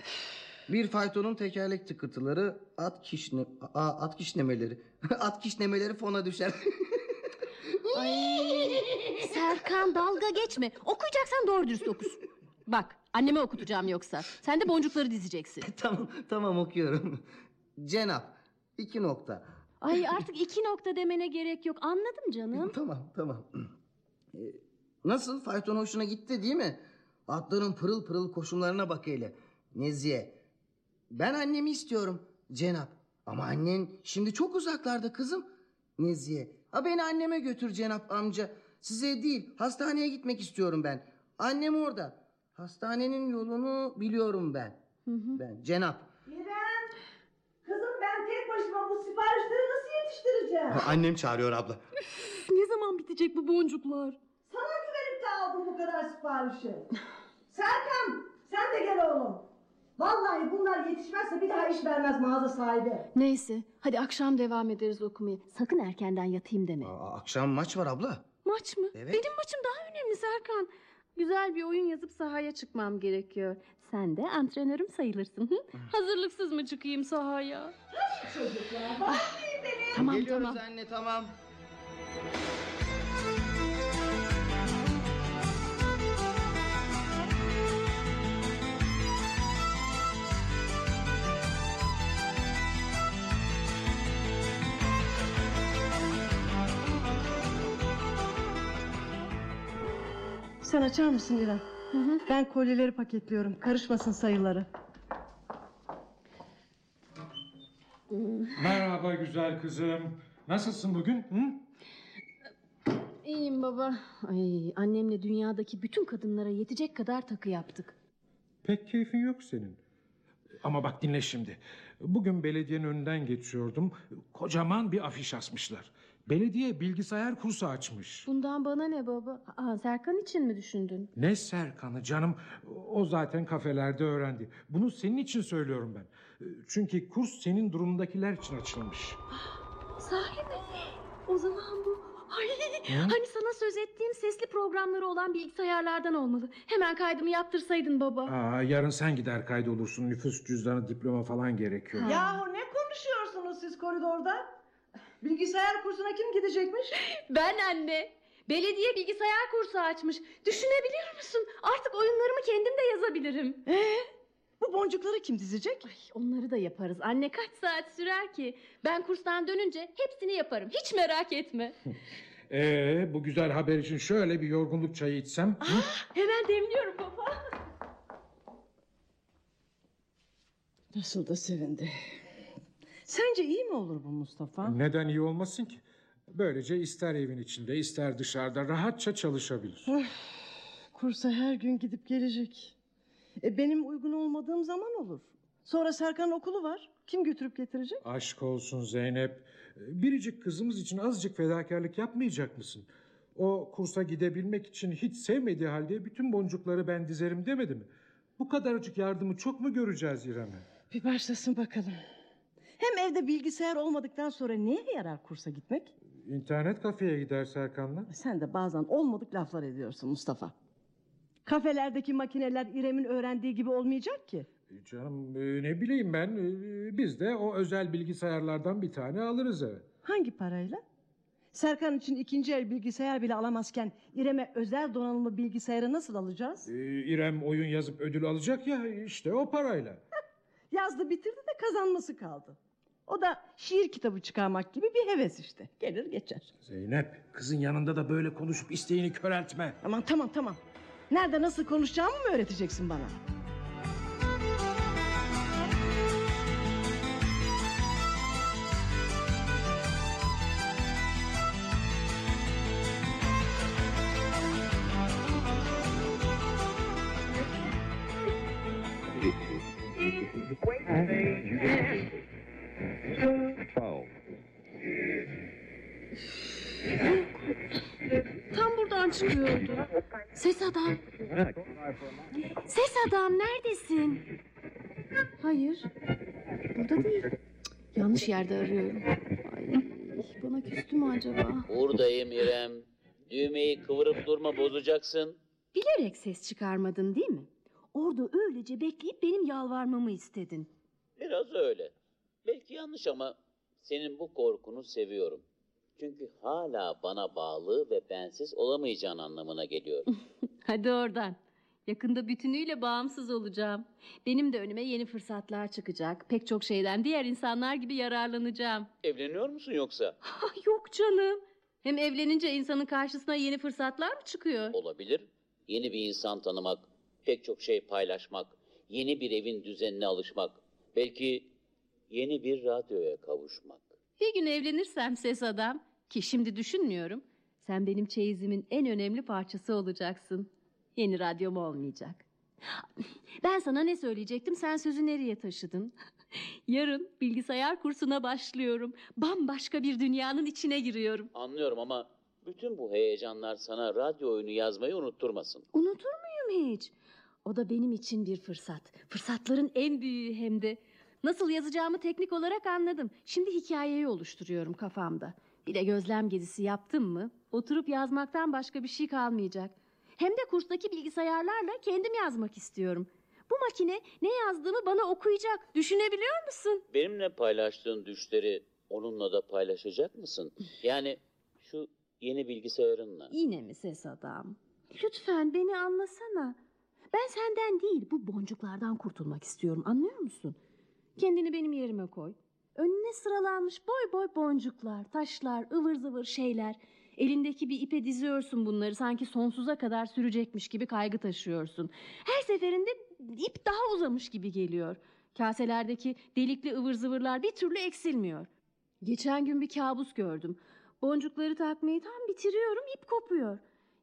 Bir faytonun tekerlek tıkıtıları at kişne Aa, at kişnemeleri. (laughs) at kişnemeleri fona düşer. (laughs) Ay Serkan dalga geçme. Okuyacaksan doğru dürüst okus. Bak anneme okutacağım yoksa. Sen de boncukları dizeceksin. (laughs) tamam tamam okuyorum. Cenap. iki nokta. Ay artık iki nokta demene gerek yok. Anladım canım. Tamam tamam. Ee, nasıl fayton hoşuna gitti değil mi? Atların pırıl pırıl koşumlarına bak hele. Nezihe. Ben annemi istiyorum Cenap. Ama annen şimdi çok uzaklarda kızım. Nezihe. Ha beni anneme götür Cenap amca. Size değil hastaneye gitmek istiyorum ben. Annem orada. Hastanenin yolunu biliyorum ben. Ben Cenap. İrem! Kızım ben tek başıma bu siparişleri nasıl yetiştireceğim? Annem çağırıyor abla. Ne zaman bitecek bu boncuklar? Sana güvenip de aldım bu kadar siparişi. (laughs) Serkan sen de gel oğlum. Vallahi bunlar yetişmezse bir daha iş vermez mağaza sahibi. Neyse hadi akşam devam ederiz okumaya. Sakın erkenden yatayım deme. Aa, akşam maç var abla. Maç mı? Evet. Benim maçım daha önemli Serkan. Güzel bir oyun yazıp sahaya çıkmam gerekiyor. Sen de antrenörüm sayılırsın. Hı? Hazırlıksız mı çıkayım sahaya? Çocuklar beni. Tamam Geliyoruz tamam. anne tamam. Sen açar mısın İrem? Hı hı. Ben kolyeleri paketliyorum. Karışmasın sayıları. Merhaba güzel kızım. Nasılsın bugün? Hı? İyiyim baba. Ay, annemle dünyadaki bütün kadınlara yetecek kadar takı yaptık. Pek keyfin yok senin. Ama bak dinle şimdi. Bugün belediyenin önünden geçiyordum. Kocaman bir afiş asmışlar. Belediye bilgisayar kursu açmış. Bundan bana ne baba? Aa, Serkan için mi düşündün? Ne Serkan'ı canım. O zaten kafelerde öğrendi. Bunu senin için söylüyorum ben. Çünkü kurs senin durumundakiler için açılmış. (gasps) Sahi mi? O zaman bu... Ay, Hı? hani sana söz ettiğim sesli programları olan bilgisayarlardan olmalı. Hemen kaydımı yaptırsaydın baba. Aa, yarın sen gider kaydolursun. Nüfus cüzdanı, diploma falan gerekiyor. Ha. Yahu ne konuşuyorsunuz siz koridorda? Bilgisayar kursuna kim gidecekmiş? Ben anne. Belediye bilgisayar kursu açmış. Düşünebiliyor musun? Artık oyunlarımı kendim de yazabilirim. Ee, bu boncukları kim dizecek? Ay, onları da yaparız. Anne kaç saat sürer ki? Ben kurstan dönünce hepsini yaparım. Hiç merak etme. (laughs) Ee, bu güzel haber için şöyle bir yorgunluk çayı içsem. hı? Hemen demliyorum baba. Nasıl da sevindi. Sence iyi mi olur bu Mustafa? Neden iyi olmasın ki? Böylece ister evin içinde ister dışarıda rahatça çalışabilir. Kursa her gün gidip gelecek. E, benim uygun olmadığım zaman olur. Sonra Serkan okulu var. Kim götürüp getirecek? Aşk olsun Zeynep. Biricik kızımız için azıcık fedakarlık yapmayacak mısın? O kursa gidebilmek için hiç sevmediği halde bütün boncukları ben dizerim demedi mi? Bu kadarcık yardımı çok mu göreceğiz İrem'e? Bir başlasın bakalım. Hem evde bilgisayar olmadıktan sonra neye yarar kursa gitmek? İnternet kafeye gider Serkan'la. Sen de bazen olmadık laflar ediyorsun Mustafa. Kafelerdeki makineler İrem'in öğrendiği gibi olmayacak ki. E Canım e, ne bileyim ben e, biz de o özel bilgisayarlardan bir tane alırız eve. Hangi parayla? Serkan için ikinci el bilgisayar bile alamazken İrem'e özel donanımlı bilgisayarı nasıl alacağız? E, İrem oyun yazıp ödül alacak ya işte o parayla. Yazdı bitirdi de kazanması kaldı. O da şiir kitabı çıkarmak gibi bir heves işte. Gelir geçer. Zeynep kızın yanında da böyle konuşup isteğini köreltme. Aman tamam tamam. Nerede nasıl konuşacağımı mı öğreteceksin bana? Ses adam. Ses adam neredesin? Hayır. Burada değil. Yanlış yerde arıyorum. Ay, bana küstü mü acaba? Buradayım İrem. Düğmeyi kıvırıp durma bozacaksın. Bilerek ses çıkarmadın değil mi? Orada öylece bekleyip benim yalvarmamı istedin. Biraz öyle. Belki yanlış ama senin bu korkunu seviyorum. Çünkü hala bana bağlı ve bensiz olamayacağın anlamına geliyor. (laughs) Hadi oradan. Yakında bütünüyle bağımsız olacağım. Benim de önüme yeni fırsatlar çıkacak. Pek çok şeyden diğer insanlar gibi yararlanacağım. Evleniyor musun yoksa? Ah, Yok canım. Hem evlenince insanın karşısına yeni fırsatlar mı çıkıyor? Olabilir. Yeni bir insan tanımak, pek çok şey paylaşmak, yeni bir evin düzenine alışmak, belki yeni bir radyoya kavuşmak. Bir gün evlenirsem ses adam ki şimdi düşünmüyorum. Sen benim çeyizimin en önemli parçası olacaksın. Yeni radyom olmayacak. (laughs) Ben sana ne söyleyecektim sen sözü nereye taşıdın? (laughs) Yarın bilgisayar kursuna başlıyorum. Bambaşka bir dünyanın içine giriyorum. Anlıyorum ama bütün bu heyecanlar sana radyo oyunu yazmayı unutturmasın. Unutur muyum hiç? O da benim için bir fırsat. Fırsatların en büyüğü hem de. Nasıl yazacağımı teknik olarak anladım. Şimdi hikayeyi oluşturuyorum kafamda. Bir de gözlem gezisi yaptım mı? Oturup yazmaktan başka bir şey kalmayacak. Hem de kurstaki bilgisayarlarla kendim yazmak istiyorum. Bu makine ne yazdığımı bana okuyacak. Düşünebiliyor musun? Benimle paylaştığın düşleri onunla da paylaşacak mısın? Yani şu yeni bilgisayarınla. Yine mi ses adam? Lütfen beni anlasana. Ben senden değil bu boncuklardan kurtulmak istiyorum anlıyor musun? Kendini benim yerime koy. Önüne sıralanmış boy boy boncuklar, taşlar, ıvır zıvır şeyler. Elindeki bir ipe diziyorsun bunları sanki sonsuza kadar sürecekmiş gibi kaygı taşıyorsun. Her seferinde ip daha uzamış gibi geliyor. Kaselerdeki delikli ıvır zıvırlar bir türlü eksilmiyor. Geçen gün bir kabus gördüm. Boncukları takmayı tam bitiriyorum ip kopuyor.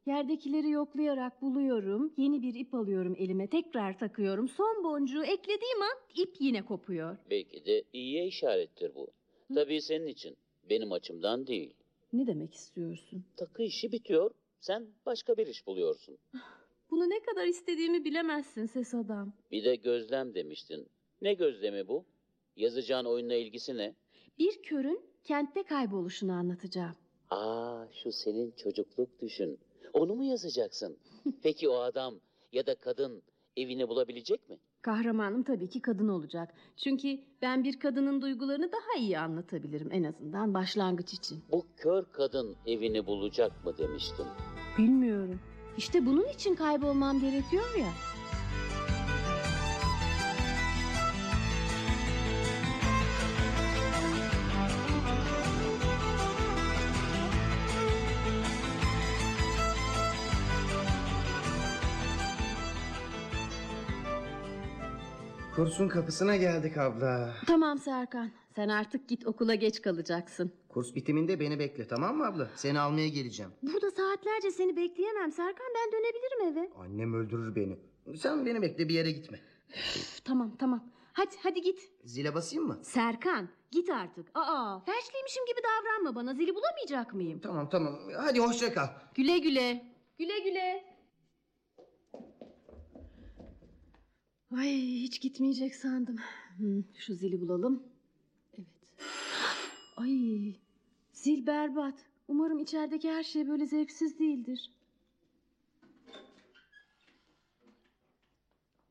Yerdekileri yoklayarak buluyorum. Yeni bir ip alıyorum elime tekrar takıyorum. Son boncuğu eklediğim an ip yine kopuyor. Belki de iyiye işarettir bu. Tabii senin için. Benim açımdan değil. Ne demek istiyorsun? Takı işi bitiyor. Sen başka bir iş buluyorsun. (sighs) Bunu ne kadar istediğimi bilemezsin ses adam. Bir de gözlem demiştin. Ne gözlemi bu? Yazacağın oyunla ilgisi ne? Bir körün kentte kayboluşunu anlatacağım. Aa şu senin çocukluk düşün. Onu mu yazacaksın? (laughs) Peki o adam ya da kadın evini bulabilecek mi? Kahramanım tabii ki kadın olacak. Çünkü ben bir kadının duygularını daha iyi anlatabilirim en azından başlangıç için. Bu kör kadın evini bulacak mı demiştin. Bilmiyorum. İşte bunun için kaybolmam gerekiyor ya. Kursun kapısına geldik abla. Tamam Serkan. Sen artık git okula geç kalacaksın. Kurs bitiminde beni bekle tamam mı abla? Seni almaya geleceğim. Burada saatlerce seni bekleyemem Serkan. Ben dönebilirim eve. Annem öldürür beni. Sen beni bekle bir yere gitme. Üf, tamam tamam. Hadi hadi git. Zile basayım mı? Serkan git artık. Aa felçliymişim gibi davranma bana. Zili bulamayacak mıyım? Tamam tamam. Hadi hoşça kal. Güle güle. Güle güle. Ay hiç gitmeyecek sandım. Hmm, şu zili bulalım. Evet. (gasps) Ay zil berbat. Umarım içerideki her şey böyle zevksiz değildir.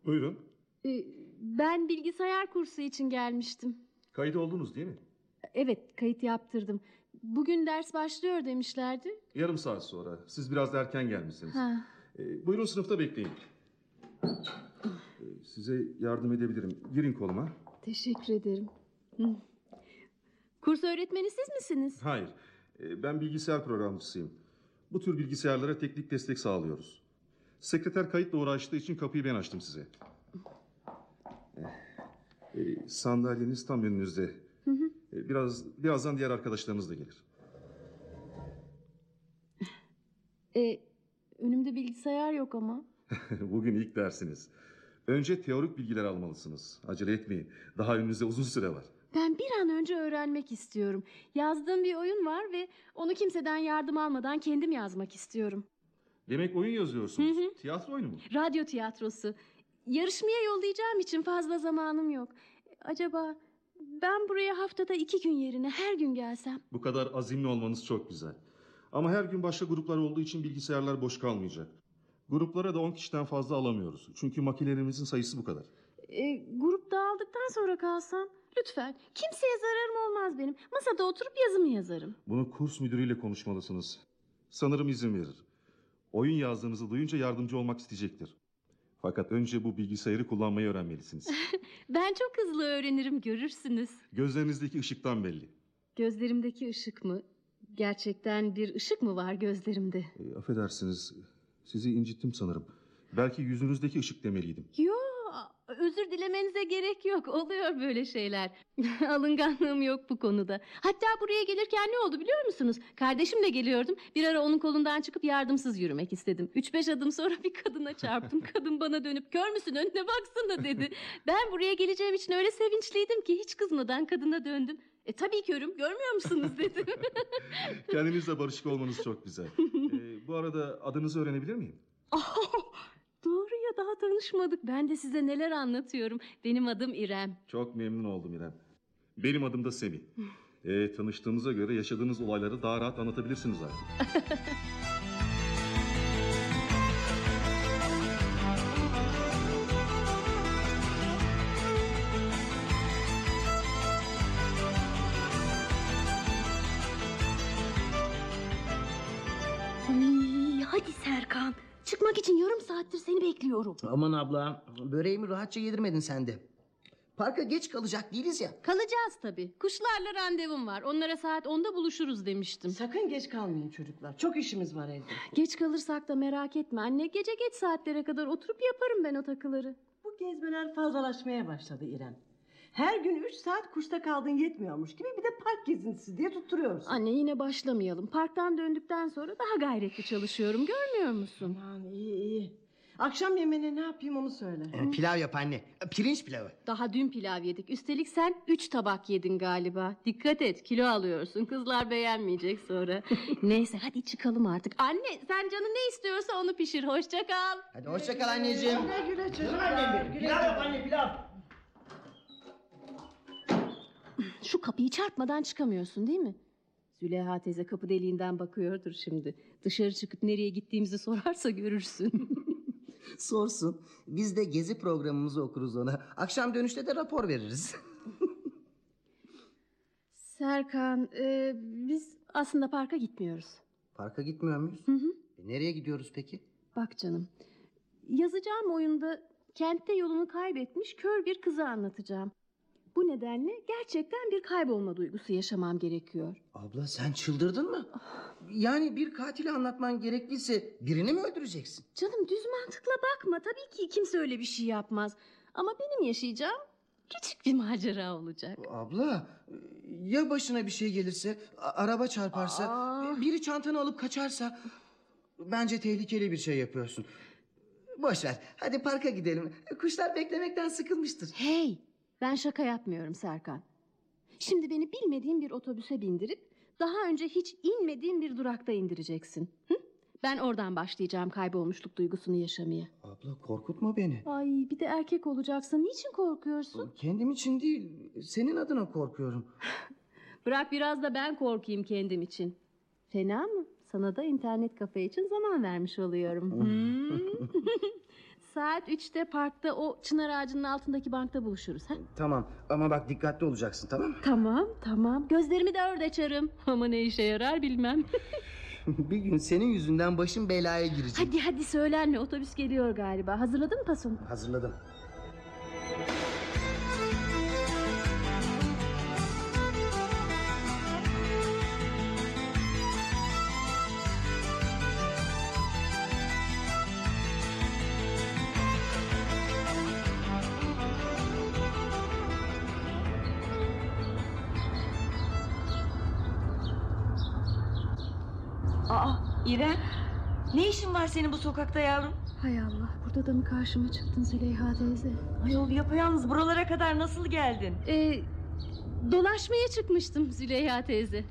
Buyurun. Ee, ben bilgisayar kursu için gelmiştim. Kayıt oldunuz değil mi? Evet kayıt yaptırdım. Bugün ders başlıyor demişlerdi. Yarım saat sonra. Siz biraz da erken gelmişsiniz. Ha. Ee, buyurun sınıfta bekleyin. Size yardım edebilirim. Girin koluma. Teşekkür ederim. Hı. Kurs öğretmeni siz misiniz? Hayır. Ee, ben bilgisayar programcısıyım. Bu tür bilgisayarlara teknik destek sağlıyoruz. Sekreter kayıtla uğraştığı için kapıyı ben açtım size. Ee, sandalyeniz tam önünüzde. Hı hı. Ee, biraz birazdan diğer arkadaşlarınız da gelir. E, önümde bilgisayar yok ama. (laughs) Bugün ilk dersiniz. Önce teorik bilgiler almalısınız. Acele etmeyin. Daha önünüzde uzun süre var. Ben bir an önce öğrenmek istiyorum. Yazdığım bir oyun var ve onu kimseden yardım almadan kendim yazmak istiyorum. Demek oyun yazıyorsunuz. Hı hı. Tiyatro oyunu mu? Radyo tiyatrosu. Yarışmaya yollayacağım için fazla zamanım yok. Acaba ben buraya haftada iki gün yerine her gün gelsem? Bu kadar azimli olmanız çok güzel. Ama her gün başka gruplar olduğu için bilgisayarlar boş kalmayacak. Gruplara da 10 kişiden fazla alamıyoruz. Çünkü makinelerimizin sayısı bu kadar. E, grup dağıldıktan sonra kalsam? Lütfen. Kimseye zararım olmaz benim. Masada oturup yazımı yazarım. Bunu kurs müdürüyle konuşmalısınız. Sanırım izin verir. Oyun yazdığınızı duyunca yardımcı olmak isteyecektir. Fakat önce bu bilgisayarı kullanmayı öğrenmelisiniz. (laughs) Ben çok hızlı öğrenirim görürsünüz. Gözlerinizdeki ışıktan belli. Gözlerimdeki ışık mı? Gerçekten bir ışık mı var gözlerimde? E, affedersiniz, sizi incittim sanırım. Belki yüzünüzdeki ışık demeliydim. Yo, özür dilemenize gerek yok. Oluyor böyle şeyler. (laughs) Alınganlığım yok bu konuda. Hatta buraya gelirken ne oldu biliyor musunuz? Kardeşimle geliyordum. Bir ara onun kolundan çıkıp yardımsız yürümek istedim. Üç beş adım sonra bir kadına çarptım. (laughs) Kadın bana dönüp kör müsün önüne baksana dedi. (laughs) Ben buraya geleceğim için öyle sevinçliydim ki hiç kızmadan kadına döndüm. E tabii körüm görmüyor musunuz dedim. Kendinizle barışık olmanız çok güzel. E, bu arada adınızı öğrenebilir miyim? Doğru ya daha tanışmadık. Ben de size neler anlatıyorum. Benim adım İrem. Çok memnun oldum İrem. Benim adım da Semih. E, tanıştığımıza göre yaşadığınız olayları daha rahat anlatabilirsiniz artık. (laughs) yarım saattir seni bekliyorum. Aman abla böreğimi rahatça yedirmedin sen de. Parka geç kalacak değiliz ya. Kalacağız tabii. Kuşlarla randevum var. Onlara saat 10'da buluşuruz demiştim. Sakın geç kalmayın çocuklar. Çok işimiz var evde. Geç kalırsak da merak etme anne. Gece geç saatlere kadar oturup yaparım ben o takıları. Bu gezmeler fazlalaşmaya başladı İrem. Her gün üç saat kursta kaldın yetmiyormuş gibi bir de park gezintisi diye tutturuyorsun. Anne yine başlamayalım. Parktan döndükten sonra daha gayretli çalışıyorum. Görmüyor musun? Aman iyi iyi. Akşam yemeğine ne yapayım onu söyle. E, pilav yap anne. E, Pirinç pilavı. Daha dün pilav yedik. Üstelik sen üç tabak yedin galiba. Dikkat et kilo alıyorsun. Kızlar beğenmeyecek sonra. (laughs) Neyse hadi çıkalım artık. Anne sen canın ne istiyorsa onu pişir. Hoşça kal. Hadi hoşça kal anneciğim. Güle güle Canım çocuklar. annem benim. güle Pilav güle. yap anne pilav. Şu kapıyı çarpmadan çıkamıyorsun değil mi? Züleyha teyze kapı deliğinden bakıyordur şimdi. Dışarı çıkıp nereye gittiğimizi sorarsa görürsün. (laughs) Sorsun. Biz de gezi programımızı okuruz ona. Akşam dönüşte de rapor veririz. (laughs) Serkan, e, biz aslında parka gitmiyoruz. Parka gitmiyor muyuz? Hı hı. E, nereye gidiyoruz peki? Bak canım, yazacağım oyunda kentte yolunu kaybetmiş kör bir kızı anlatacağım. Bu nedenle gerçekten bir kaybolma duygusu yaşamam gerekiyor. Abla sen çıldırdın mı? Yani bir katili anlatman gerekliyse birini mi öldüreceksin? Canım düz mantıkla bakma. Tabii ki kimse öyle bir şey yapmaz. Ama benim yaşayacağım küçük bir macera olacak. Abla ya başına bir şey gelirse, araba çarparsa, Aa. biri çantanı alıp kaçarsa... Bence tehlikeli bir şey yapıyorsun. Boş ver. Hadi parka gidelim. Kuşlar beklemekten sıkılmıştır. Hey, ben şaka yapmıyorum Serkan. Şimdi beni bilmediğim bir otobüse bindirip daha önce hiç inmediğim bir durakta indireceksin. Hı? Ben oradan başlayacağım kaybolmuşluk duygusunu yaşamaya. Abla korkutma beni. Ay bir de erkek olacaksın. Niçin korkuyorsun? Kendim için değil, senin adına korkuyorum. (laughs) Bırak biraz da ben korkayım kendim için. Fena mı? Sana da internet kafe için zaman vermiş oluyorum. Hmm. (laughs) Saat üçte parkta o çınar ağacının altındaki bankta buluşuruz. Ha? Tamam ama bak dikkatli olacaksın tamam mı? Tamam tamam. Gözlerimi de orada açarım. Ama ne işe yarar bilmem. (laughs) bir gün senin yüzünden başım belaya girecek. hadi hadi söylenme otobüs geliyor galiba. Hazırladın mı pasonu? Hazırladım. Senin bu sokakta yavrum? Hay Allah burada da mı karşıma çıktın Züleyha teyze? Ayol yapayalnız buralara kadar nasıl geldin? Ee, dolaşmaya çıkmıştım Züleyha teyze.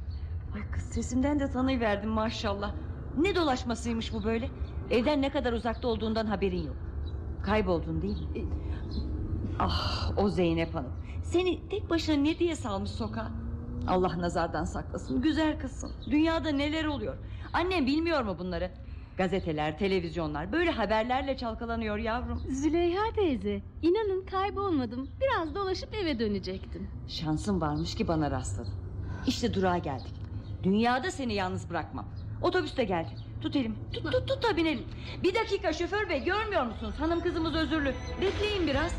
Ay kız sesimden de tanıyıverdim maşallah. Ne dolaşmasıymış bu böyle? Evden ne kadar uzakta olduğundan haberin yok. Kayboldun değil mi? Ah o Zeynep Hanım. Seni tek başına ne diye salmış sokağa? Allah nazardan saklasın. Güzel kızsın. Dünyada neler oluyor? Annem bilmiyor mu bunları? Gazeteler, televizyonlar böyle haberlerle çalkalanıyor yavrum. Züleyha teyze, inanın kaybolmadım. Biraz dolaşıp eve dönecektim. Şansın varmış ki bana rastladın. İşte durağa geldik. Dünyada seni yalnız bırakmam. Otobüs de geldi. Tut elimi. Tut tut tut da binelim. Bir dakika şoför bey görmüyor musunuz? Hanım kızımız özürlü. Bekleyin biraz.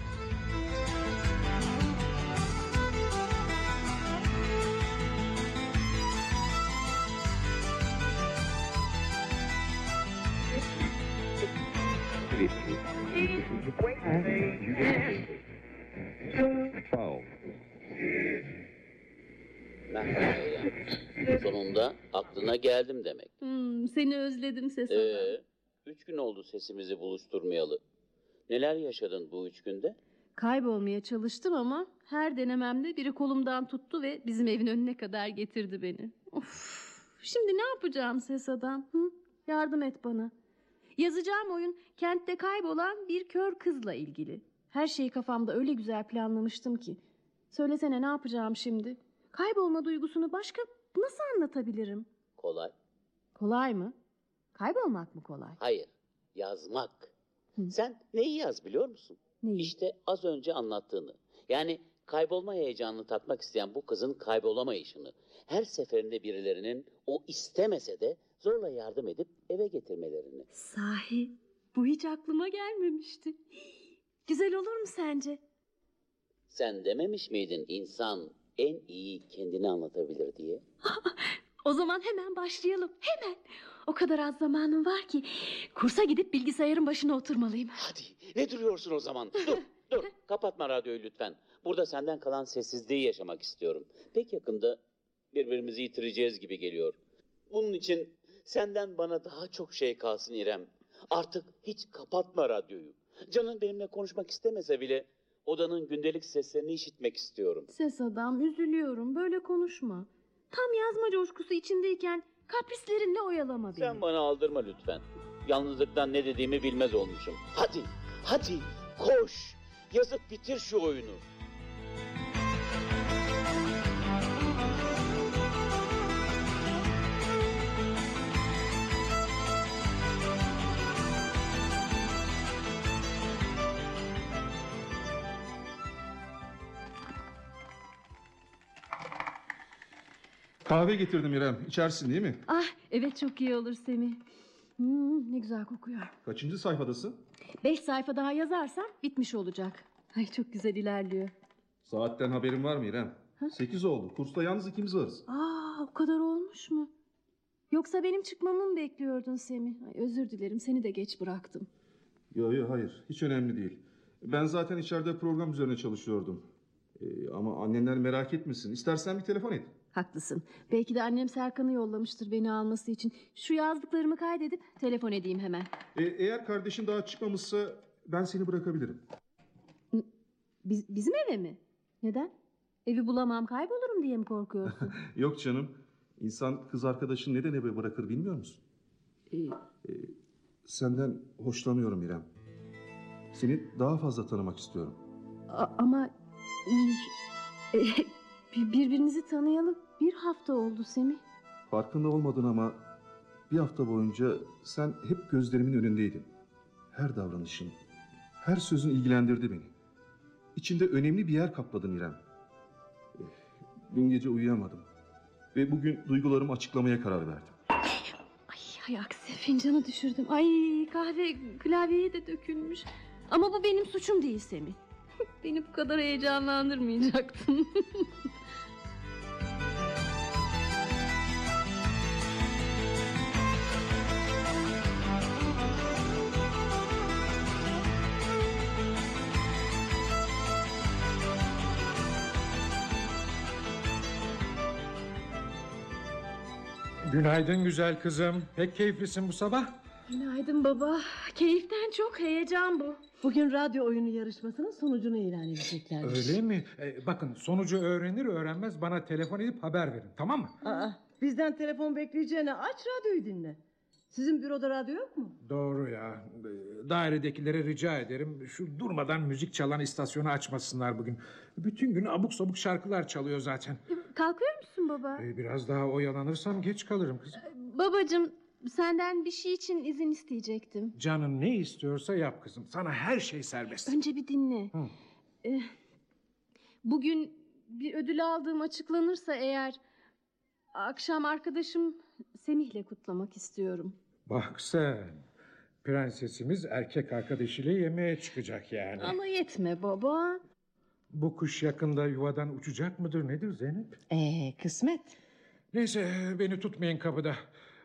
Sonunda aklına geldim demek. Hmm, seni özledim ses. Ee, üç gün oldu sesimizi buluşturmayalı. Neler yaşadın bu üç günde? Kaybolmaya çalıştım ama her denememde biri kolumdan tuttu ve bizim evin önüne kadar getirdi beni. Of. Şimdi ne yapacağım ses adam? Hı? Yardım et bana. Yazacağım oyun kentte kaybolan bir kör kızla ilgili. Her şeyi kafamda öyle güzel planlamıştım ki. Söylesene ne yapacağım şimdi? Kaybolma duygusunu başka nasıl anlatabilirim? Kolay. Kolay mı? Kaybolmak mı kolay? Hayır, yazmak. Hı. Sen neyi yaz biliyor musun? Neyi? İşte az önce anlattığını. Yani kaybolma heyecanını tatmak isteyen bu kızın kaybolamayışını. Her seferinde birilerinin o istemese de zorla yardım edip eve getirmelerini. Sahi bu hiç aklıma gelmemişti. (gasps) Güzel olur mu sence? Sen dememiş miydin insan en iyi kendini anlatabilir diye? (laughs) O zaman hemen başlayalım. Hemen. O kadar az zamanım var ki kursa gidip bilgisayarın başına oturmalıyım. Hadi ne duruyorsun o zaman? (laughs) Dur dur kapatma radyoyu lütfen. Burada senden kalan sessizliği yaşamak istiyorum. Pek yakında birbirimizi yitireceğiz gibi geliyor. Bunun için senden bana daha çok şey kalsın İrem. Artık hiç kapatma radyoyu. Canın benimle konuşmak istemese bile odanın gündelik seslerini işitmek istiyorum. Ses adam üzülüyorum böyle konuşma. Tam yazma coşkusu içindeyken kaprislerinle oyalama beni. Sen bana aldırma lütfen. Yalnızlıktan ne dediğimi bilmez olmuşum. Hadi, hadi koş. Yazıp bitir şu oyunu. Kahve getirdim İrem. İçersin değil mi? Ah evet çok iyi olur Semih. Hmm, ne güzel kokuyor. Kaçıncı sayfadasın? Beş sayfa daha yazarsam bitmiş olacak. Ay çok güzel ilerliyor. Saatten haberin var mı İrem? Ha? Sekiz oldu. Kursta yalnız ikimiz varız. Aa o kadar olmuş mu? Yoksa benim çıkmamı mı bekliyordun Semih? Ay, özür dilerim seni de geç bıraktım. Yok yok hayır. Hiç önemli değil. Ben zaten içeride program üzerine çalışıyordum. Ee, ama annenler merak etmesin. İstersen bir telefon et. Haklısın. Belki de annem Serkan'ı yollamıştır beni alması için. Şu yazdıklarımı kaydedip telefon edeyim hemen. Ee, eğer kardeşin daha çıkmamışsa ben seni bırakabilirim. Biz, bizim eve mi? Neden? Evi bulamam kaybolurum diye mi korkuyorsun? (laughs) Yok canım. İnsan kız arkadaşını neden eve bırakır bilmiyor musun? Ee, Senden hoşlanıyorum İrem. Seni daha fazla tanımak istiyorum. a- ama e, (laughs) bir- birbirimizi tanıyalı bir hafta oldu Semih. Farkında olmadın ama bir hafta boyunca sen hep gözlerimin önündeydin. Her davranışın, her sözün ilgilendirdi beni. İçinde önemli bir yer kapladın İrem. Eh, Dün gece uyuyamadım. Ve bugün duygularımı açıklamaya karar verdim. Ay aksi fincanı düşürdüm. Ay kahve klavyeye de dökülmüş. Ama bu benim suçum değil Semih. (laughs) Beni bu kadar heyecanlandırmayacaktın. (laughs) Günaydın güzel kızım. Pek keyiflisin bu sabah. Günaydın baba. Keyiften çok heyecan bu. Bugün radyo oyunu yarışmasının sonucunu ilan edeceklermiş. Öyle mi? Ee, bakın sonucu öğrenir öğrenmez bana telefon edip haber verin tamam mı? Aa, bizden telefon bekleyeceğine aç radyoyu dinle. Sizin büroda radyo yok mu? Doğru ya. Dairedekilere rica ederim. Şu durmadan müzik çalan istasyonu açmasınlar bugün. Bütün gün abuk sabuk şarkılar çalıyor zaten. Kalkıyor musun baba? Ee, Biraz daha oyalanırsam geç kalırım kızım. Babacığım senden bir şey için izin isteyecektim. Canın ne istiyorsa yap kızım. Sana her şey serbest. Önce bir dinle. Hı. Eh, bugün bir ödül aldığım açıklanırsa eğer akşam arkadaşım Semih'le kutlamak istiyorum. Bak sen. Prensesimiz erkek arkadaşıyla yemeğe çıkacak yani. Ama yetme baba. Bu kuş yakında yuvadan uçacak mıdır nedir Zeynep? Ee, kısmet. Neyse beni tutmayın kapıda.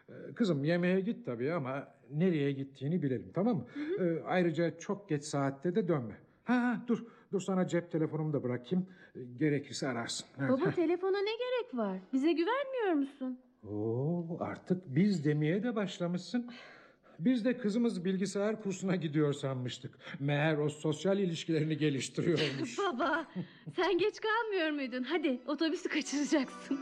Ee, Kızım yemeğe git tabii ama nereye gittiğini bilelim tamam mı? Ee, ayrıca çok geç saatte de dönme. Ha, ha dur dur sana cep telefonumu da bırakayım. Gerekirse ararsın. Evet. Baba (laughs) telefona ne gerek var? Bize güvenmiyor musun? Oo, artık biz demeye de başlamışsın. Biz de kızımız bilgisayar kursuna gidiyor sanmıştık. Meğer o sosyal ilişkilerini geliştiriyormuş. (laughs) Baba sen geç kalmıyor muydun? Hadi otobüsü kaçıracaksın.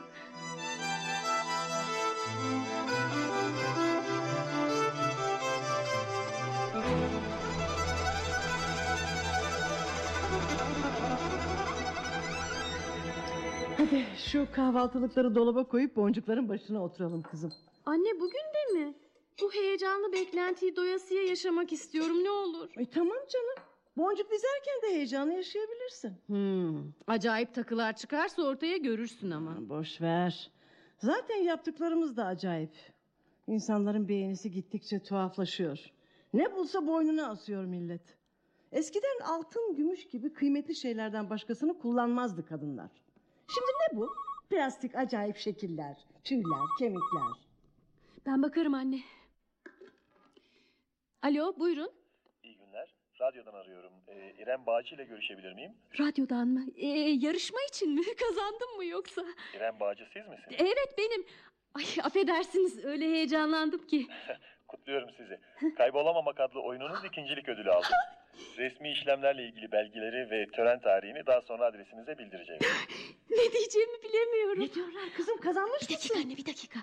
Hadi şu kahvaltılıkları dolaba koyup boncukların başına oturalım kızım. Anne bugün de mi? Bu heyecanlı beklentiyi doyasıya yaşamak istiyorum ne olur. Ay tamam canım. Boncuk dizerken de heyecanı yaşayabilirsin. Hmm, acayip takılar çıkarsa ortaya görürsün ama. Boş ver. Zaten yaptıklarımız da acayip. İnsanların beğenisi gittikçe tuhaflaşıyor. Ne bulsa boynuna asıyor millet. Eskiden altın, gümüş gibi kıymetli şeylerden başkasını kullanmazdı kadınlar. Şimdi ne bu? Plastik acayip şekiller, tüyler, kemikler. Ben bakarım anne. Alo buyurun. İyi günler. Radyodan arıyorum. Ee, İrem Bağcı ile görüşebilir miyim? Radyodan mı? Ee, yarışma için mi? (laughs) Kazandım mı yoksa? İrem Bağcı siz misiniz? Evet benim. Ay affedersiniz öyle heyecanlandım ki. (laughs) Kutluyorum sizi. Kaybolamamak adlı oyununuz ikincilik ödülü aldı. (laughs) Resmi işlemlerle ilgili belgeleri ve tören tarihini daha sonra adresinize bildireceğim. Ne diyeceğimi bilemiyorum. Ne diyorlar kızım kazanmış Bir dakika mısın? anne bir dakika.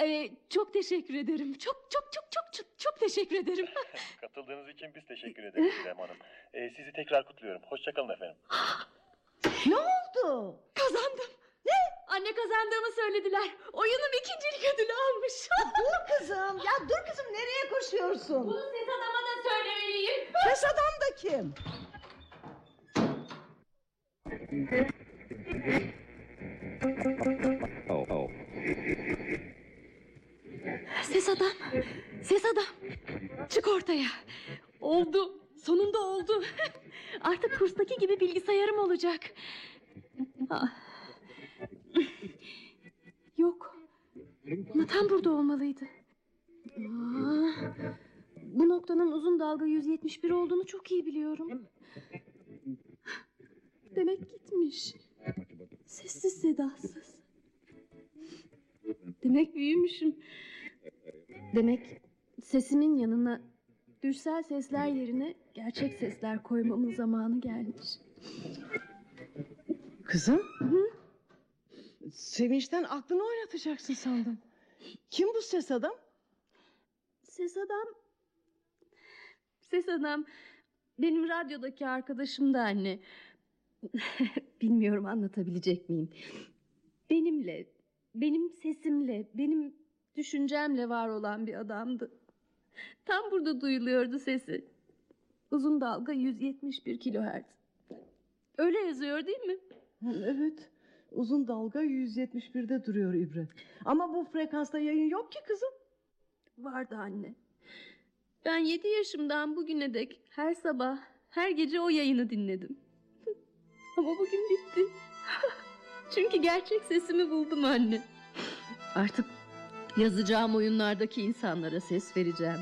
Ee, çok teşekkür ederim. Çok çok çok çok çok çok teşekkür ederim. (laughs) Katıldığınız için biz teşekkür ederiz İrem Hanım. Ee, sizi tekrar kutluyorum. Hoşçakalın efendim. (gasps) Ne oldu? Kazandım. Ne? Anne kazandığımı söylediler. Oyunum ikincilik ödülü almış. dur kızım. Ya dur kızım nereye koşuyorsun? Bunu ses adama da söylemeliyim. Ses adam da kim? (laughs) Ses adam. Ses adam. Çık ortaya. Oldu. Sonunda oldu. Artık kurstaki gibi bilgisayarım olacak. Ah. Yok. Ama burada olmalıydı. Aa, bu noktanın uzun dalga 171 olduğunu çok iyi biliyorum. Demek gitmiş. Sessiz sedasız. Demek büyümüşüm. Demek sesimin yanına düşsel sesler yerine gerçek sesler koymamın zamanı gelmiş. Kızım? Sevinçten aklını oynatacaksın sandım. Kim bu ses adam? Ses adam... Ses adam... Benim radyodaki arkadaşım da anne. (laughs) Bilmiyorum anlatabilecek miyim? Benimle, benim sesimle, benim düşüncemle var olan bir adamdı. Tam burada duyuluyordu sesi. Uzun dalga 171 kilohertz. Öyle yazıyor değil mi? Evet. Uzun dalga 171'de duruyor İbre. Ama bu frekansta yayın yok ki kızım. Vardı anne. Ben yedi yaşımdan bugüne dek her sabah, her gece o yayını dinledim. Ama bugün bitti. (laughs) Çünkü gerçek sesimi buldum anne. Artık yazacağım oyunlardaki insanlara ses vereceğim.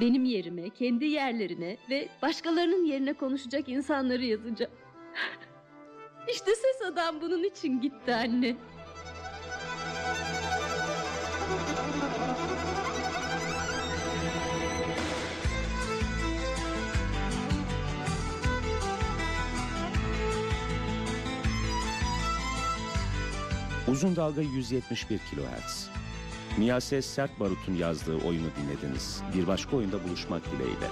Benim yerime, kendi yerlerine ve başkalarının yerine konuşacak insanları yazacağım. (laughs) İşte ses adam bunun için gitti anne. Uzun dalga 171 kHz. Miyase Sert Barut'un yazdığı oyunu dinlediniz. Bir başka oyunda buluşmak dileğiyle.